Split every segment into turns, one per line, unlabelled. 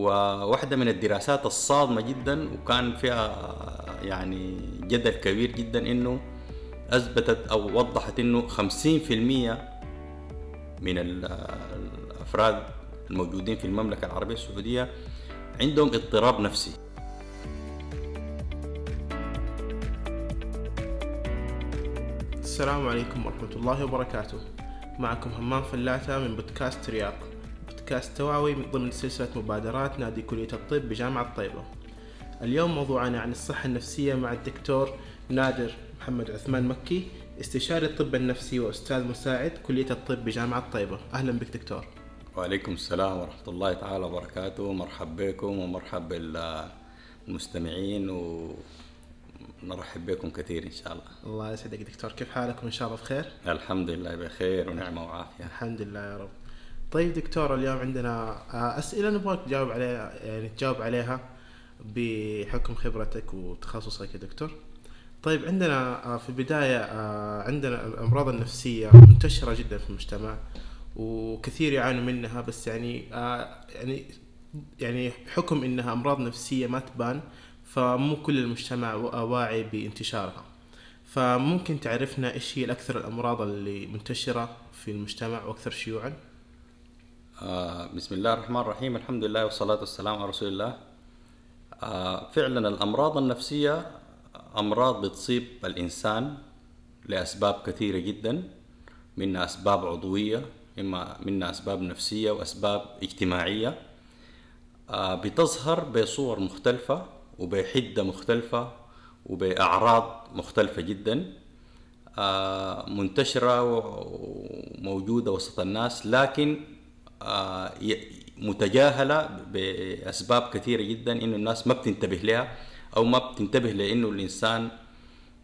وواحدة من الدراسات الصادمة جدا وكان فيها يعني جدل كبير جدا إنه أثبتت أو وضحت إنه 50% من الأفراد الموجودين في المملكة العربية السعودية عندهم اضطراب نفسي.
السلام عليكم ورحمة الله وبركاته. معكم همام فلاتة من بودكاست رياض. بودكاست توعوي من ضمن سلسلة مبادرات نادي كلية الطب بجامعة طيبة. اليوم موضوعنا عن الصحة النفسية مع الدكتور نادر محمد عثمان مكي استشاري الطب النفسي وأستاذ مساعد كلية الطب بجامعة طيبة. أهلا بك دكتور.
وعليكم السلام ورحمة الله تعالى وبركاته. مرحب بكم ومرحب بالمستمعين ونرحب بكم كثير إن شاء الله.
الله يسعدك دكتور. كيف حالك؟ وإن شاء الله بخير؟
الحمد لله بخير ونعمة وعافية.
الحمد لله يا رب. طيب دكتور اليوم عندنا آه، أسئلة نبغاك تجاوب عليها يعني تجاوب عليها بحكم خبرتك وتخصصك يا دكتور. طيب عندنا آه، في البداية آه، عندنا الأمراض النفسية منتشرة جدا في المجتمع وكثير يعانوا منها بس يعني يعني يعني بحكم إنها أمراض نفسية ما تبان فمو كل المجتمع واعي بانتشارها. فممكن تعرفنا إيش هي الأكثر الأمراض اللي منتشرة في المجتمع وأكثر شيوعا؟
آه بسم الله الرحمن الرحيم. الحمد لله والصلاة والسلام على رسول الله. آه فعلا الأمراض النفسية أمراض بتصيب الإنسان لأسباب كثيرة جدا منها أسباب عضوية إما منها أسباب نفسية وأسباب اجتماعية. آه بتظهر بصور مختلفة وبحدة مختلفة وبأعراض مختلفة جدا. منتشرة وموجودة وسط الناس لكن متجاهلة بأسباب كثيرة جدا إنه الناس ما بتنتبه لها أو ما بتنتبه لإنه الإنسان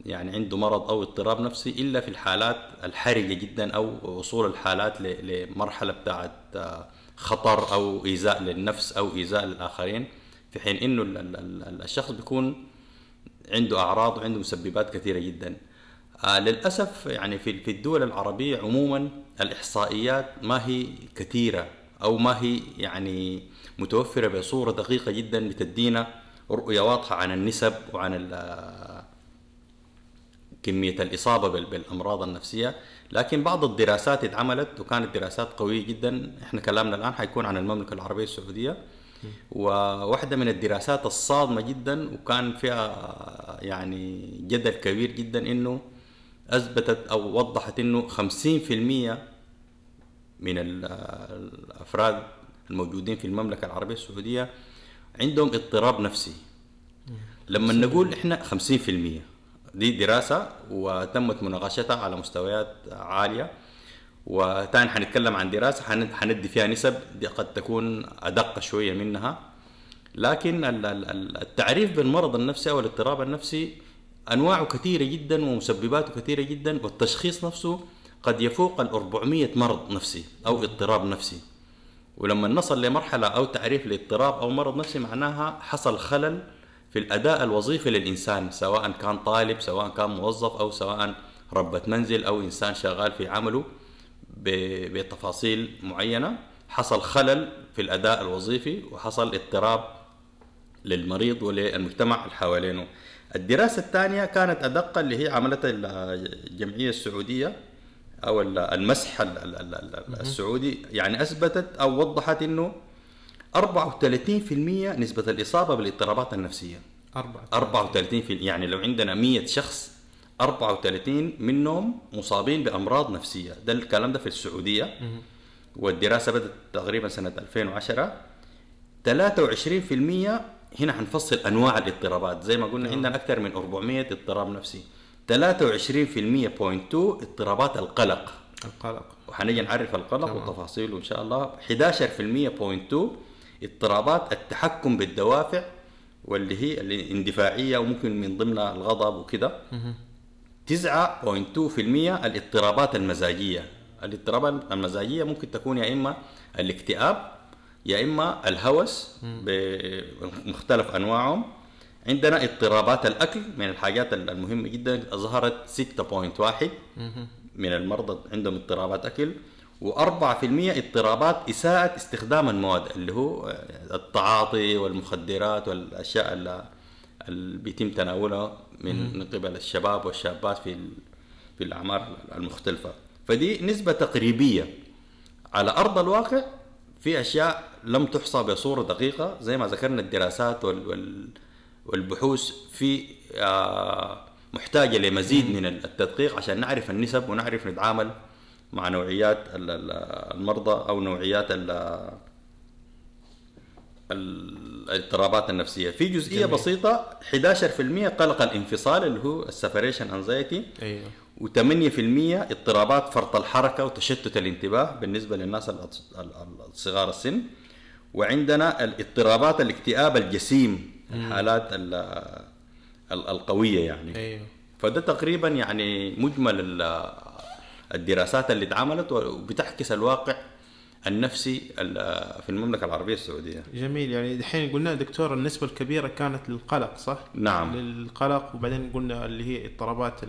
يعني عنده مرض أو اضطراب نفسي إلا في الحالات الحرجة جدا أو وصول الحالات لمرحلة بتاعت آه، خطر أو إيذاء للنفس أو إيذاء للآخرين في حين إنه الشخص بيكون عنده أعراض وعنده مسببات كثيرة جدا. آه للأسف يعني في الدول العربية عموما الإحصائيات ما هي كثيرة أو ما هي يعني متوفرة بصورة دقيقة جدا بتدينا رؤية واضحة عن النسب وعن كمية الإصابة بالأمراض النفسية. لكن بعض الدراسات اتعملت وكانت دراسات قوية جدا. إحنا كلامنا الآن حيكون عن المملكة العربية السعودية. وواحدة من الدراسات الصادمة جدا وكان فيها يعني جدل كبير جدا إنه أثبتت أو وضحت إنه 50% من الأفراد الموجودين في المملكة العربية السعودية عندهم اضطراب نفسي. لما نقول إحنا 50% دي دراسة وتمت مناقشتها على مستويات عالية. وتاني حنتكلم عن دراسة حندي فيها نسب دي قد تكون أدق شوية منها. لكن التعريف بالمرض النفسي أو الاضطراب النفسي انواعه كثيرة جدا ومسبباته كثيرة جدا والتشخيص نفسه قد يفوق ال 400 مرض نفسي أو اضطراب نفسي. ولما نصل لمرحلة أو تعريف لاضطراب أو مرض نفسي معناها حصل خلل في الأداء الوظيفي للإنسان سواء كان طالب سواء كان موظف أو سواء ربة منزل أو إنسان شغال في عمله بتفاصيل معينة. حصل خلل في الأداء الوظيفي وحصل اضطراب للمريض وللمجتمع اللي حوالينه. الدراسة الثانية كانت أدق اللي هي عملتها الجمعية السعودية أو المسح السعودي. يعني أثبتت أو وضحت أنه 34% نسبة الإصابة بالاضطرابات النفسية. 34 في يعني لو عندنا 100 شخص 34 منهم مصابين بأمراض نفسية. ده الكلام ده في السعودية. والدراسة بدأت تقريبا سنة 2010 23% هنا حنفصل أنواع الاضطرابات. زي ما قلنا عندنا أكثر من 400 اضطراب نفسي. 23% بوينت 2 اضطرابات القلق.
القلق.
وحنيجي نعرف القلق وتفاصيله إن شاء الله. 11% بوينت 2 اضطرابات التحكم بالدوافع واللي هي الاندفاعية وممكن من ضمنها الغضب وكده. 9.2% الاضطرابات المزاجية. الاضطرابات المزاجية ممكن تكون يا إما الاكتئاب يا إما الهوس بمختلف أنواعهم. عندنا اضطرابات الأكل من الحاجات المهمة جدا. ظهرت 6.1 من المرضى عندهم اضطرابات أكل و4% اضطرابات إساءة استخدام المواد اللي هو التعاطي والمخدرات والأشياء اللي, بيتم تناولها من قبل الشباب والشابات في في الأعمار المختلفة. فدي نسبة تقريبية. على أرض الواقع في أشياء لم تحصى بصورة دقيقة زي ما ذكرنا الدراسات وال وال والبحوث في آه، محتاجة لمزيد من التدقيق عشان نعرف النسب ونعرف نتعامل مع نوعيات ال- ال- المرضى أو نوعيات ال- ال- الاضطرابات النفسية. في جزئية
جميل.
بسيطة 11% قلق الانفصال اللي هو السفريشن انزايتي
أيوه.
و8% اضطرابات فرط الحركة وتشتت الانتباه بالنسبة للناس الصغار السن. وعندنا الاضطرابات الاكتئاب الجسيم الحالات ال- ال- القوية يعني.
أيوه.
فده تقريبا يعني مجمل ال- الدراسات اللي اتعملت وبتعكس الواقع النفسي ال- في المملكة العربية السعودية.
جميل. يعني دحين قلنا دكتور النسبة الكبيرة كانت للقلق صح؟
نعم.
للقلق وبعدين قلنا اللي هي اضطرابات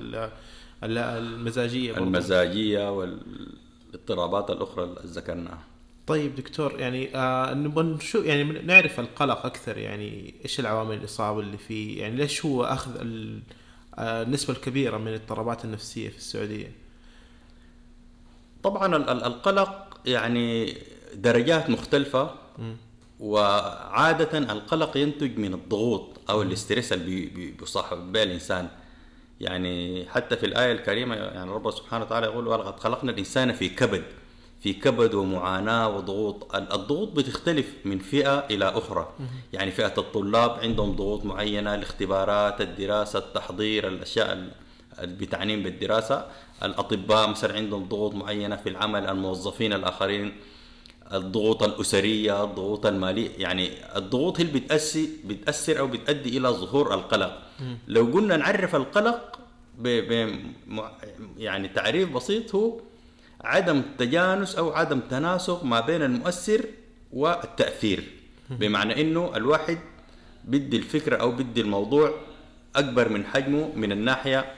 ال- ال- المزاجية برضو.
المزاجية والاضطرابات الأخرى اللي ذكرناها.
طيب دكتور يعني آه نبغى نشوف يعني نعرف القلق أكثر يعني إيش العوامل الاصابه اللي فيه؟ يعني ليش هو أخذ آه، النسبة الكبيرة من الاضطرابات النفسية في السعودية؟
طبعا ال- ال- القلق يعني درجات مختلفة وعادة القلق ينتج من الضغوط أو ال stress اللي بي- بي- بيصاحب به الإنسان. يعني حتى في الآية الكريمة يعني رب سبحانه وتعالى يقول ولقد خلقنا الإنسان في كبد في كبد ومعاناة وضغوط. ال- الضغوط بتختلف من فئة إلى أخرى. يعني فئة الطلاب عندهم ضغوط معينة الاختبارات الدراسة التحضير الأشياء ال- اللي بتعنين بالدراسة. الأطباء مثلا عندهم ضغوط معينة في العمل الموظفين الآخرين. الضغوط الأسرية الضغوط المالية يعني الضغوط هي اللي بتأسي بتأثر أو بتؤدي إلى ظهور القلق. لو قلنا نعرف القلق ب يعني تعريف بسيط هو عدم تجانس أو عدم تناسق ما بين المؤثر والتأثير. بمعنى إنه الواحد بدي الفكرة أو بدي الموضوع أكبر من حجمه من الناحية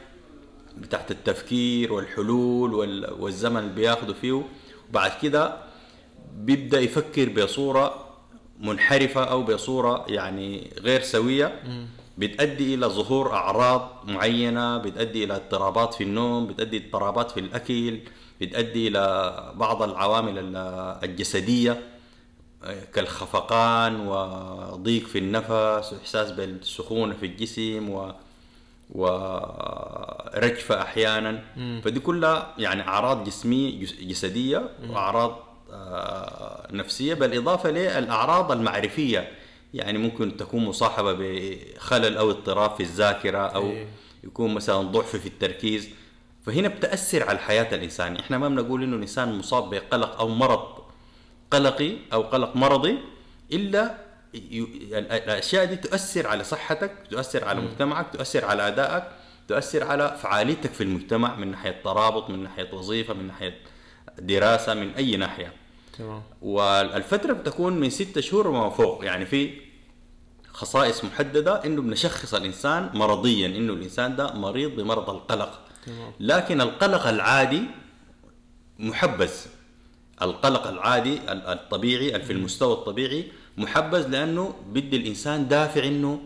بتاعت التفكير والحلول وال- والزمن اللي بياخده فيه. وبعد كده بيبدأ يفكر بصورة منحرفة أو بصورة يعني غير سوية بتؤدي إلى ظهور أعراض معينة بتؤدي إلى اضطرابات في النوم بتؤدي اضطرابات في الأكل بتؤدي إلى بعض العوامل ال- الجسدية آه، كالخفقان وضيق في النفس واحساس بالسخونة في الجسم و ورجفة أحيانا. فدي كلها يعني أعراض جسمية جس- جسدية وأعراض آه، نفسية بالإضافة للأعراض المعرفية. يعني ممكن تكون مصاحبة بخلل أو اضطراب في الذاكرة أو
إيه.
يكون مثلا ضعف في التركيز. فهنا بتأثر على الحياة الإنسان. إحنا ما بنقول إنه الإنسان مصاب بقلق أو مرض قلقي أو قلق مرضي إلا الأشياء دي تؤثر على صحتك تؤثر على مجتمعك تؤثر على أدائك تؤثر على فعاليتك في المجتمع من ناحية ترابط من ناحية وظيفة من ناحية دراسة من أي ناحية.
تمام.
والفترة بتكون من ستة شهور وما فوق. يعني في خصائص محددة إنه بنشخص الإنسان مرضيا إنه الإنسان ده مريض بمرض القلق.
تمام.
لكن القلق العادي محبذ. القلق العادي ال- الطبيعي ال- في المستوى الطبيعي محبذ لأنه بدي الإنسان دافع إنه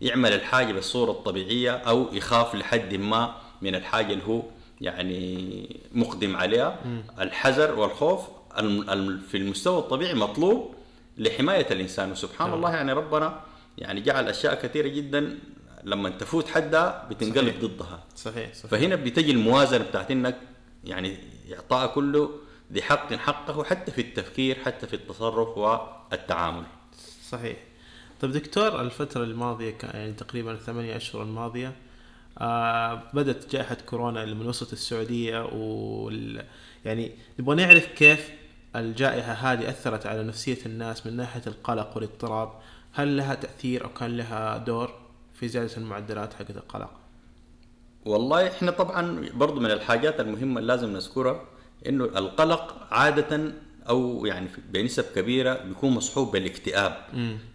يعمل الحاجة بالصورة الطبيعية أو يخاف لحد ما من الحاجة اللي هو يعني مقدم عليها. الحذر والخوف في المستوى الطبيعي مطلوب لحماية الإنسان. وسبحان
تمام.
الله يعني ربنا يعني جعل أشياء كثيرة جدا لما تفوت حدها بتنقلب
صحيح.
ضدها.
صحيح صحيح.
فهنا بتجي الموازنة بتاعت إنك يعني إعطاء كله ذي حق حقه حتى في التفكير حتى في التصرف والتعامل.
صحيح. طيب دكتور الفترة الماضية يعني تقريبا الثمانية أشهر الماضية آه بدأت جائحة كورونا اللي من وسط السعودية وال يعني نبغى نعرف كيف الجائحة هذه أثرت على نفسية الناس من ناحية القلق والاضطراب. هل لها تأثير أو كان لها دور في زيادة المعدلات حقت القلق؟
والله إحنا طبعا برضو من الحاجات المهمة اللي لازم نذكرها إنه القلق عادة أو يعني بنسب كبيرة بيكون مصحوب بالاكتئاب.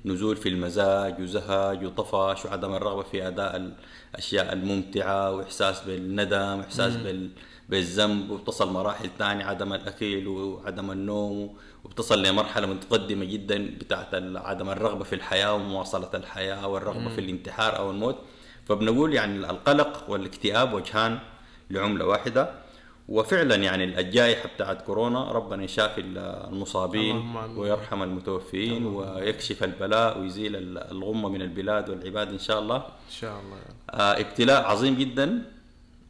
نزول في المزاج وزهج وطفش وعدم الرغبة في أداء الأشياء الممتعة وإحساس بالندم وإحساس بال بالذنب وبتصل مراحل تانية عدم الأكل وعدم النوم وبتصل لمرحلة متقدمة جدا بتاعت عدم الرغبة في الحياة ومواصلة الحياة والرغبه في الانتحار أو الموت. فبنقول يعني القلق والاكتئاب وجهان لعملة واحدة. وفعلا يعني الجائحه بتاعت كورونا ربنا يشافي المصابين. ويرحم المتوفين ويكشف البلاء ويزيل ال- الغمة من البلاد والعباد إن شاء الله.
إن شاء الله
آه، ابتلاء عظيم جدا.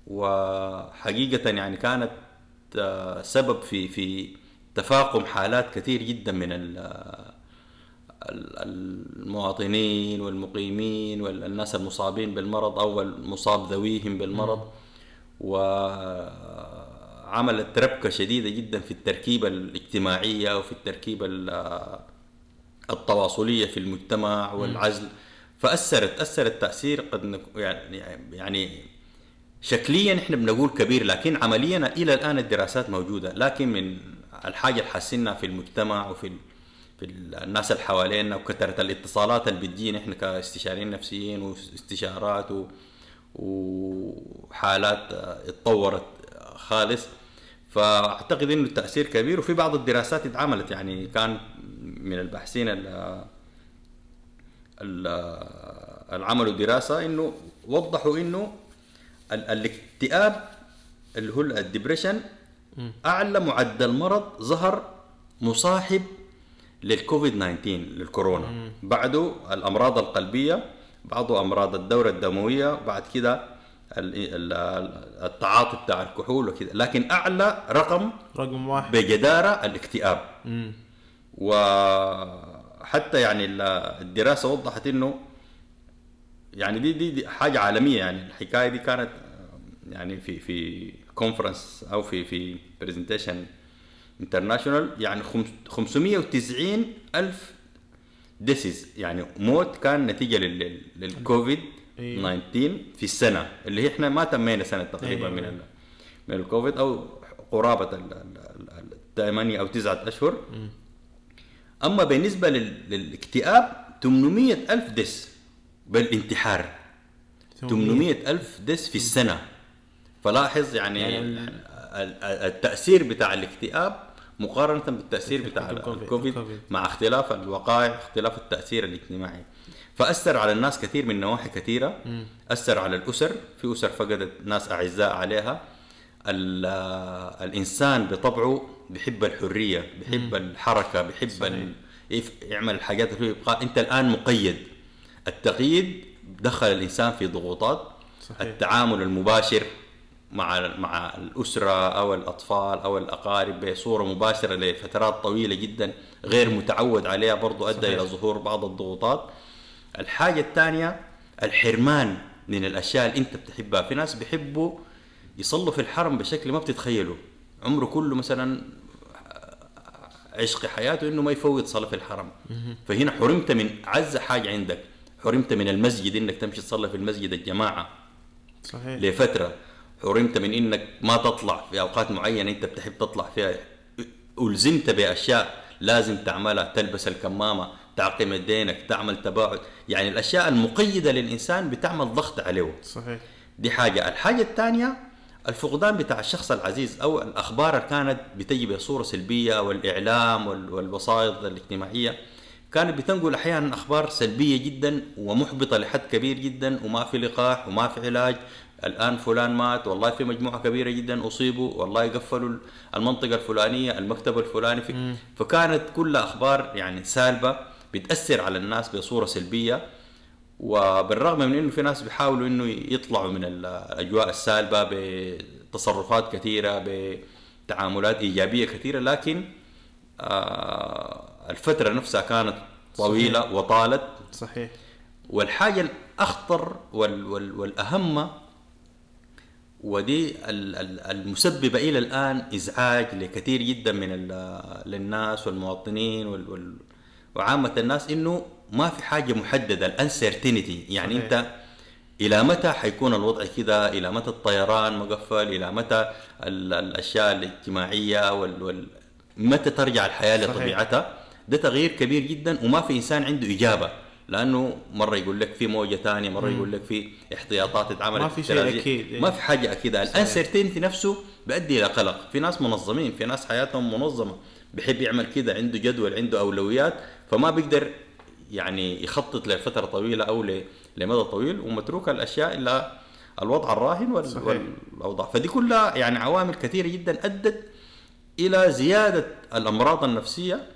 وحقيقة يعني كانت آه، سبب في في تفاقم حالات كثير جدا من ال- المواطنين والمقيمين والناس المصابين بالمرض أو المصاب ذويهم بالمرض. وعملت ربكة شديدة جدا في التركيبة الاجتماعية وفي التركيبة ال- التواصلية في المجتمع والعزل. فأثرت أثرت تأثير قد يعني يعني شكليا إحنا بنقول كبير لكن عمليا إلى الآن الدراسات موجودة لكن من الحاجة اللي حاسينها في المجتمع وفي. في ال- الناس اللي حوالينا وكثرة الاتصالات اللي بتجينا إحنا كاستشاريين نفسيين واستشارات. وحالات آه، اتطورت خالص فأعتقد إنه التأثير كبير وفي بعض الدراسات اتعملت يعني كان من الباحثين اللي ال- العملوا دراسة إنه وضحوا إنه الاكتئاب اللي هو الدبريشن أعلى معدل مرض ظهر مصاحب للكوفيد 19 للكورونا. بعده الأمراض القلبية بعده أمراض الدورة الدموية بعد كده ال- ال- التعاطي بتاع الكحول وكده. لكن أعلى رقم
رقم واحد.
بجدارة الاكتئاب.
مم.
وحتى يعني ال- الدراسة وضحت إنه يعني دي دي, دي حاجة عالمية يعني. الحكاية دي كانت يعني في في conference أو في في presentation international يعني خمس- 590 ألف deceased يعني موت كان نتيجة لل- لل- للكوفيد
أيوة.
19 في السنة اللي هي إحنا ما تمينا سنة تقريبا
أيوة.
من ال- من الكوفيد أو قرابة ال- ال- ال- الثمانيه أو تسعة أشهر. أما بالنسبة لل- للاكتئاب 800 ألف دس بالانتحار 800 ألف دس في السنة. فلاحظ يعني,
يعني ال-
التأثير بتاع الاكتئاب مقارنة بالتأثير بتاع
الكوفيد.
مع اختلاف الوقائع اختلاف التأثير الاجتماعي. فأثر على الناس كثير من نواحي كثيرة. أثر على الأسر. في أسر فقدت ناس أعزاء عليها. ال- الإنسان بطبعه بيحب الحرية بيحب الحركة بيحب ال- يف- يعمل الحاجات اللي يبقى. أنت الآن مقيد. التقييد دخل الإنسان في ضغوطات
صحيح.
التعامل المباشر مع مع الأسرة أو الأطفال أو الأقارب بصورة مباشرة لفترات طويلة جدا غير متعود عليها برضو أدى
صحيح.
إلى ظهور بعض الضغوطات. الحاجة الثانية الحرمان من الأشياء اللي أنت بتحبها. في ناس بيحبوا يصلوا في الحرم بشكل ما بتتخيله. عمره كله مثلا عشق حياته إنه ما يفوت صلاة في الحرم. فهنا حرمت من أعز حاجة عندك. حرمت من المسجد إنك تمشي تصلي في المسجد الجماعه
صحيح.
لفترة حرمت من إنك ما تطلع في أوقات معينة أنت بتحب تطلع فيها. ألزمت بأشياء لازم تعملها تلبس الكمامة تعقم يدينك تعمل تباعد. يعني الأشياء المقيدة للإنسان بتعمل ضغط عليه.
صحيح.
دي حاجة. الحاجة الثانية الفقدان بتاع الشخص العزيز أو الأخبار اللي كانت بتجي بصورة سلبية والإعلام وال- والوسائط الاجتماعية. كانت بتنقل أحيانا أخبار سلبية جدا ومحبطة لحد كبير جدا وما في لقاح وما في علاج. الآن فلان مات والله في مجموعة كبيرة جدا أصيبوا والله قفلوا المنطقة الفلانية المكتب الفلاني. في فكانت كلها أخبار يعني سالبة بتأثر على الناس بصورة سلبية. وبالرغم من إنه في ناس بيحاولوا إنه يطلعوا من الأجواء السالبة بتصرفات كثيرة بتعاملات إيجابية كثيرة لكن آه، الفترة نفسها كانت طويلة وطالت.
صحيح.
والحاجة الأخطر وال وال والاهم ودي ال- ال- المسببة إلى الآن إزعاج لكثير جدا من للناس والمواطنين وال وال وعامة الناس إنه ما في حاجة محددة الانسرتينتي يعني
صحيح.
أنت إلى متى حيكون الوضع كده إلى متى الطيران مقفل؟ إلى متى ال- الأشياء الاجتماعية وال, وال متى ترجع الحياة
صحيح.
لطبيعتها؟ ده تغيير كبير جدا وما في إنسان عنده إجابة. لأنه مرة يقول لك في موجة ثانية مرة يقول لك في احتياطات اتعملت
ما في شيء. أكيد، إيه.
ما في حاجة أكيد الانسرتينتي نفسه بيؤدي إلى قلق. في ناس منظمين في ناس حياتهم منظمة. بيحب يعمل كده عنده جدول عنده أولويات فما بيقدر يعني يخطط لفترة طويلة أو لمدى طويل ومتروك الأشياء الا الوضع الراهن. والأوضاع. فدي كلها يعني عوامل كثيرة جدا أدت إلى زيادة الأمراض النفسية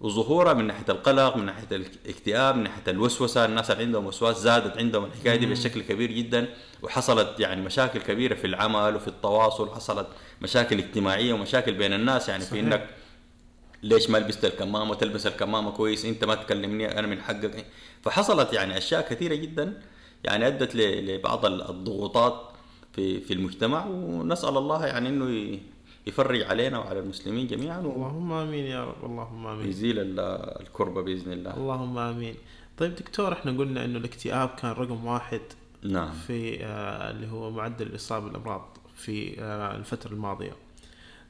وظهورها من ناحية القلق من ناحية الاكتئاب من ناحية الوسوسة. الناس اللي عندهم وسواس زادت عندهم. الحكاية دي بشكل كبير جدا وحصلت يعني مشاكل كبيرة في العمل وفي التواصل حصلت مشاكل اجتماعية ومشاكل بين الناس. يعني في
صحيح.
انك ليش ما لبست الكمامة؟ تلبس الكمامة كويس انت ما تكلمني أنا من حقك. فحصلت يعني أشياء كثيرة جدا يعني أدت لبعض الضغوطات في في المجتمع. ونسأل الله يعني إنه يفرج علينا وعلى المسلمين جميعا
اللهم آمين يا رب اللهم آمين.
ويزيل ال- الكربة بإذن الله.
اللهم آمين. طيب دكتور إحنا قلنا إنه الاكتئاب كان رقم واحد
نعم.
في آه اللي هو معدل الإصابة بالأمراض في آه الفترة الماضية.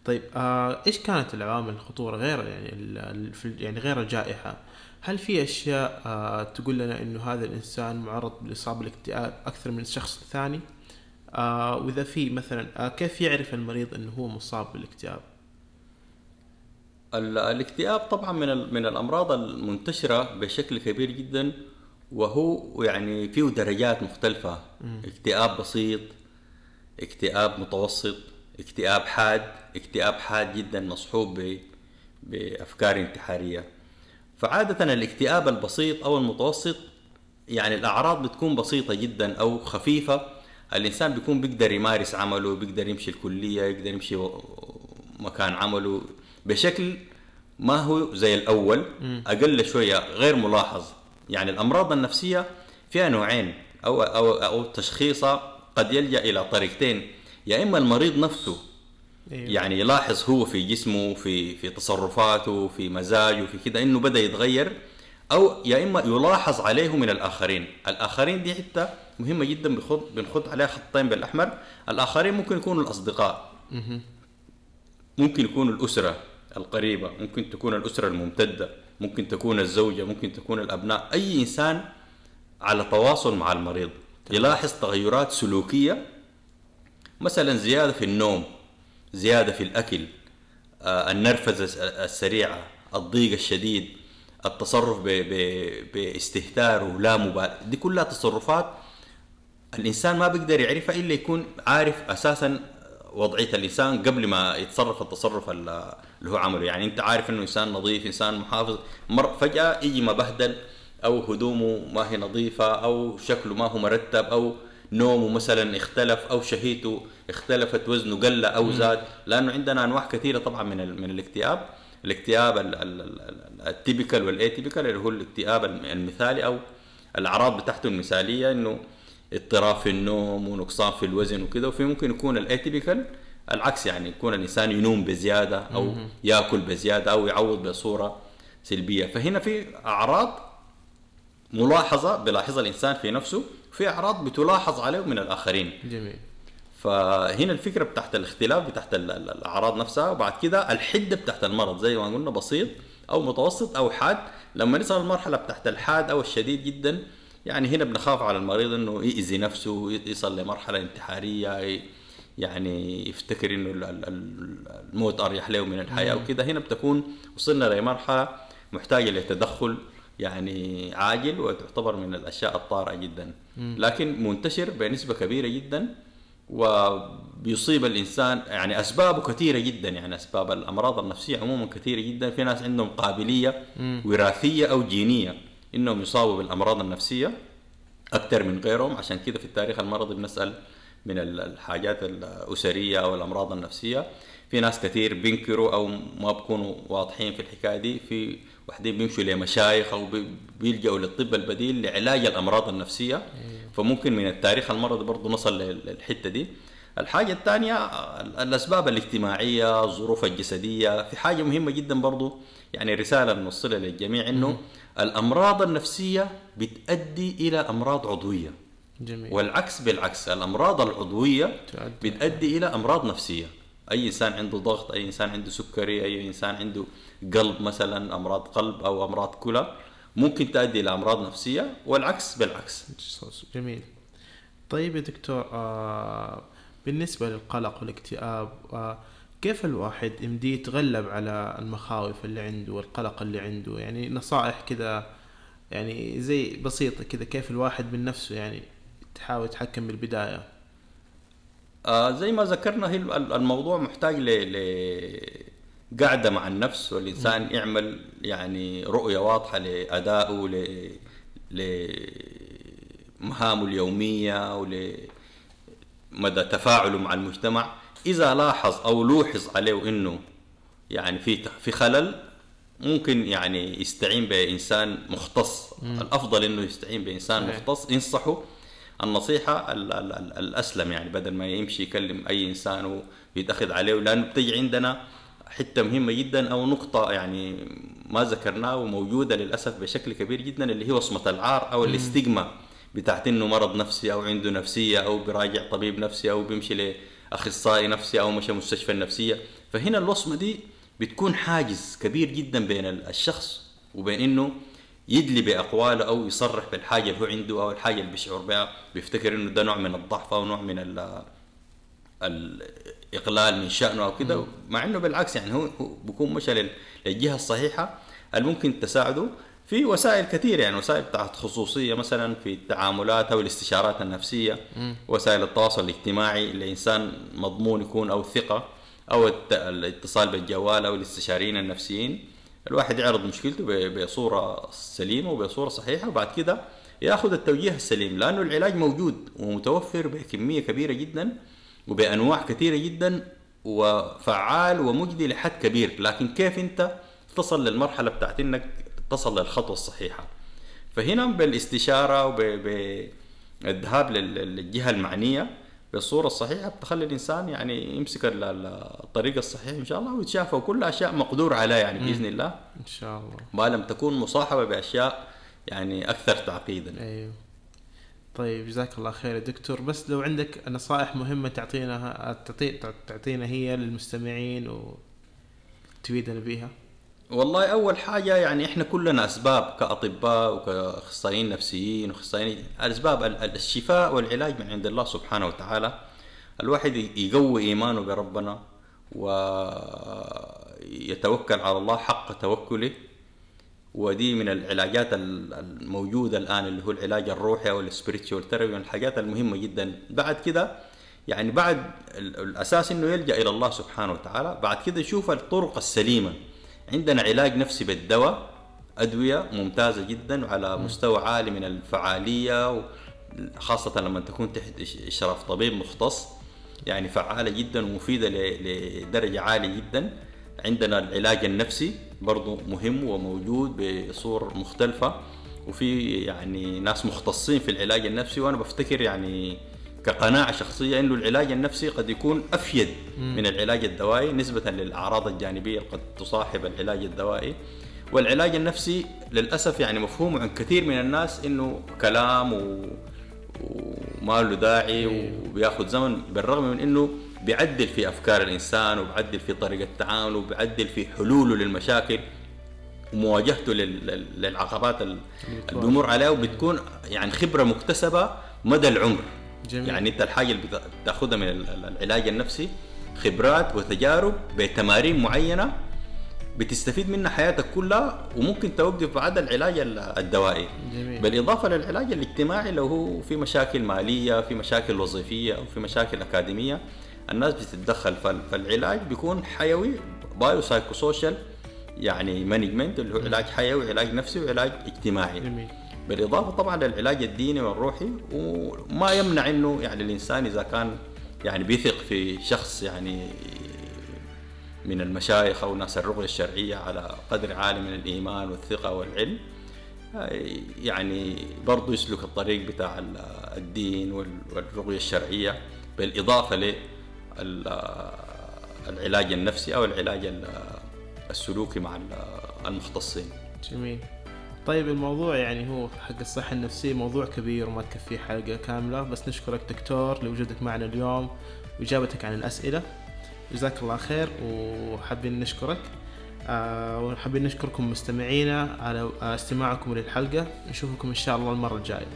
طيب آه إيش كانت العوامل الخطورة غير يعني يعني غير الجائحة؟ هل في أشياء آه تقول لنا إنه هذا الإنسان معرض بالاصابه بالاكتئاب أكثر من الشخص الثاني آه وإذا في مثلا آه كيف يعرف المريض إنه هو مصاب بالاكتئاب؟
ال- الاكتئاب طبعا من من الأمراض المنتشرة بشكل كبير جدا وهو يعني فيه درجات مختلفة. اكتئاب بسيط اكتئاب متوسط اكتئاب حاد اكتئاب حاد جدا مصحوب ب- بأفكار انتحارية. فعادة الاكتئاب البسيط أو المتوسط يعني الأعراض بتكون بسيطة جدا أو خفيفة الإنسان بيكون بيقدر يمارس عمله بيقدر يمشي الكلية يقدر يمشي مكان عمله بشكل ما هو زي الأول أقل شوية غير ملاحظ. يعني الأمراض النفسية فيها نوعين أو أو أو تشخيصها قد يلجأ إلى طريقتين. يا إما المريض نفسه
أيوة.
يعني يلاحظ هو في جسمه في في تصرفاته في مزاجه في كده إنه بدأ يتغير أو يا إما يلاحظ عليه من الآخرين. الآخرين دي حتة مهمة جدا بنخط بنخط عليها خطين بالأحمر. الآخرين ممكن يكونوا الأصدقاء. ممكن يكون الأسرة القريبة. ممكن تكون الأسرة الممتدة. ممكن تكون الزوجة. ممكن تكون الأبناء. أي إنسان على تواصل مع المريض. يلاحظ تغيرات سلوكية. مثلا زيادة في النوم زيادة في الأكل آه، النرفزة الس- السريعة الضيق الشديد التصرف ب- ب- باستهتار ولا مبالاه دي كلها تصرفات الإنسان ما بيقدر يعرفها إلا يكون عارف أساسا وضعية الإنسان قبل ما يتصرف التصرف ال- اللي هو عمله. يعني أنت عارف إنه إنسان نظيف إنسان محافظ مر فجأة يجي مبهدل أو هدومه ما هي نظيفة أو شكله ما هو مرتب أو نومه مثلا اختلف أو شهيته اختلفت وزنه قل أو زاد. لأنه عندنا أنواع كثيرة طبعا من من الاكتئاب. الاكتئاب ال- ال- ال- ال typical وال atypical اللي هو الاكتئاب الم- المثالي أو الأعراض بتاعته المثالية إنه اضطراب في النوم ونقصان في الوزن وكده. وفي ممكن يكون الاتيبيكال العكس يعني يكون الإنسان ينوم بزيادة أو يأكل بزيادة أو يعوض بصورة سلبية. فهنا في أعراض ملاحظة بيلاحظها الإنسان في نفسه وفي أعراض بتلاحظ عليه من الآخرين.
جميل.
فهنا الفكرة بتاعت الاختلاف بتاعت ال- ال- الأعراض نفسها وبعد كده الحدة بتاعت المرض زي ما قلنا بسيط أو متوسط أو حاد. لما نصل المرحله بتاعت الحاد أو الشديد جدا يعني هنا بنخاف على المريض إنه يأذي نفسه يصل لمرحلة انتحارية يعني يفتكر إنه ال- ال- ال- الموت أريح له من الحياة وكده هنا بتكون وصلنا لمرحله محتاجه لتدخل يعني عاجل وتعتبر من الأشياء الطارئة جدا. لكن منتشر بنسبة كبيرة جدا. وبيصيب الإنسان يعني أسبابه كثيرة جدا يعني أسباب الأمراض النفسية عموما كثيرة جدا. في ناس عندهم قابلية وراثية أو جينية إنهم يصابوا بالأمراض النفسية أكثر من غيرهم. عشان كده في التاريخ المرضي بنسأل من ال- الحاجات الأسرية أو الأمراض النفسية. في ناس كثير بينكروا أو ما بيكونوا واضحين في الحكاية دي. في واحدين بيمشوا لمشايخ أو بي- بيلجأوا للطب البديل لعلاج الأمراض النفسية. فممكن من التاريخ المرضي برضه نصل لل- للحتة دي. الحاجة الثانية ال- الأسباب الاجتماعية الظروف الجسدية في حاجة مهمة جدا برضو يعني رسالة نوصلها للجميع إنه الأمراض النفسية بتؤدي إلى أمراض عضوية.
جميل.
والعكس بالعكس الأمراض العضوية
تؤدي.
بتؤدي إلى أمراض نفسية. أي إنسان عنده ضغط أي إنسان عنده سكري أي إنسان عنده قلب مثلا أمراض قلب أو أمراض كلى. ممكن تؤدي إلى أمراض نفسية والعكس بالعكس.
جميل. طيب يا دكتور آه بالنسبة للقلق والاكتئاب آه كيف الواحد يمدي يتغلب على المخاوف اللي عنده والقلق اللي عنده؟ يعني نصائح كذا يعني زي بسيطة كذا كيف الواحد من نفسه يعني تحاول يتحكم بالبداية؟
آه زي ما ذكرنا هي الموضوع محتاج ل قعدة مع النفس والإنسان م. يعمل يعني رؤية واضحة لأدائه ل لمهامه اليومية ولمدى تفاعله مع المجتمع. إذا لاحظ أو لوحظ عليه إنه يعني في في خلل ممكن يعني يستعين بإنسان مختص. م. الأفضل إنه يستعين بإنسان مختص. ينصحه. النصيحة الأسلم يعني بدل ما يمشي يكلم أي إنسان ويتأخذ عليه. لأنه بتجي عندنا حتة مهمة جدا أو نقطة يعني ما ذكرناه وموجودة للأسف بشكل كبير جدا اللي هي وصمة العار أو الاستجما بتاعت إنه مرض نفسي أو عنده نفسية أو براجع طبيب نفسي أو بيمشي لأخصائي نفسي أو مشى مستشفى النفسية. فهنا الوصمة دي بتكون حاجز كبير جدا بين الشخص وبين إنه يدلي بأقواله أو يصرح بالحاجة اللي هو عنده أو الحاجة اللي بيشعر بها بيفتكر إنه ده نوع من الضعف أو نوع من إقلال من شأنه أو كده مع إنه بالعكس يعني هو بيكون مشى للجهة الصحيحة اللي ممكن تساعده في وسائل كثيرة يعني وسائل بتاعت خصوصية مثلا في التعاملات أو الاستشارات النفسية م. وسائل التواصل الاجتماعي لانسان مضمون يكون أو ثقة أو الاتصال بالجوال أو الاستشاريين النفسيين الواحد يعرض مشكلته بصورة سليمة وبصورة صحيحة وبعد كده ياخذ التوجيه السليم لأنه العلاج موجود ومتوفر بكمية كبيرة جدا وبأنواع كثيرة جدا وفعال ومجدي لحد كبير. لكن كيف أنت تصل للمرحلة بتاعت إنك تصل للخطوة الصحيحة؟ فهنا بالاستشارة وبالذهاب للجهة المعنية بالصورة الصحيحة بتخلي الإنسان يعني يمسك الطريق الصحيح إن شاء الله ويتشافى وكل أشياء مقدور عليها يعني بإذن الله.
إن شاء الله.
ما لم تكون مصاحبة بأشياء يعني أكثر تعقيدا.
أيوه. طيب جزاك الله خير يا دكتور. بس لو عندك نصائح مهمة تعطينا تعطينا هي للمستمعين وتفيدنا بيها
والله أول حاجة يعني إحنا كلنا أسباب كأطباء وكأخصائيين نفسيين وأخصائيين الأسباب الشفاء والعلاج من عند الله سبحانه وتعالى. الواحد يقوي إيمانه بربنا ويتوكل على الله حق توكله. ودي من العلاجات الموجودة الآن اللي هو العلاج الروحي أو ال spiritual therapy من الحاجات المهمة جدا. بعد كده يعني بعد الأساس إنه يلجأ إلى الله سبحانه وتعالى بعد كده يشوف الطرق السليمة. عندنا علاج نفسي بالدواء أدوية ممتازة جدا وعلى مستوى عالي من الفعالية خاصة لما تكون تحت إشراف طبيب مختص. يعني فعالة جدا ومفيدة لدرجة عالية جدا. عندنا العلاج النفسي برضو مهم وموجود بصور مختلفة وفي يعني ناس مختصين في العلاج النفسي وأنا بفتكر يعني كقناعة شخصية أنه العلاج النفسي قد يكون أفيد من العلاج الدوائي نسبة للأعراض الجانبية قد تصاحب العلاج الدوائي. والعلاج النفسي للأسف يعني مفهوم عن كثير من الناس أنه كلام و... وما له داعي وبياخذ زمن بالرغم من أنه بيعدل في أفكار الإنسان وبيعدل في طريقة تعامله وبيعدل في حلوله للمشاكل ومواجهته للعقبات اللي بيمر عليها وبتكون يعني خبرة مكتسبة مدى العمر جميل. يعني أنت الحاجة اللي بتأخذها من العلاج النفسي خبرات وتجارب بتمارين معينة بتستفيد منها حياتك كلها وممكن توقف بعد العلاج الدوائي جميل. بالإضافة للعلاج الاجتماعي لو هو في مشاكل مالية في مشاكل وظيفية أو في مشاكل أكاديمية الناس بتتدخل فالعلاج بيكون حيوي bio psycho social يعني management اللي هو علاج حيوي علاج نفسي وعلاج اجتماعي جميل. بالإضافة طبعا للعلاج الديني والروحي وما يمنع إنه يعني الإنسان إذا كان يعني بيثق في شخص يعني من المشايخ أو ناس الرقيه الشرعية على قدر عالي من الإيمان والثقة والعلم يعني برضه يسلك الطريق بتاع الدين والرقيه الشرعية بالإضافة العلاج النفسي أو العلاج السلوكي مع المختصين.
جميل. طيب الموضوع يعني هو حق الصحة النفسية موضوع كبير وما تكفيه حلقة كاملة بس نشكرك دكتور لوجودك معنا اليوم وإجابتك عن الأسئلة جزاك الله خير وحابين نشكرك آه، وحابين نشكركم مستمعينا على استماعكم للحلقة نشوفكم إن شاء الله المرة الجاية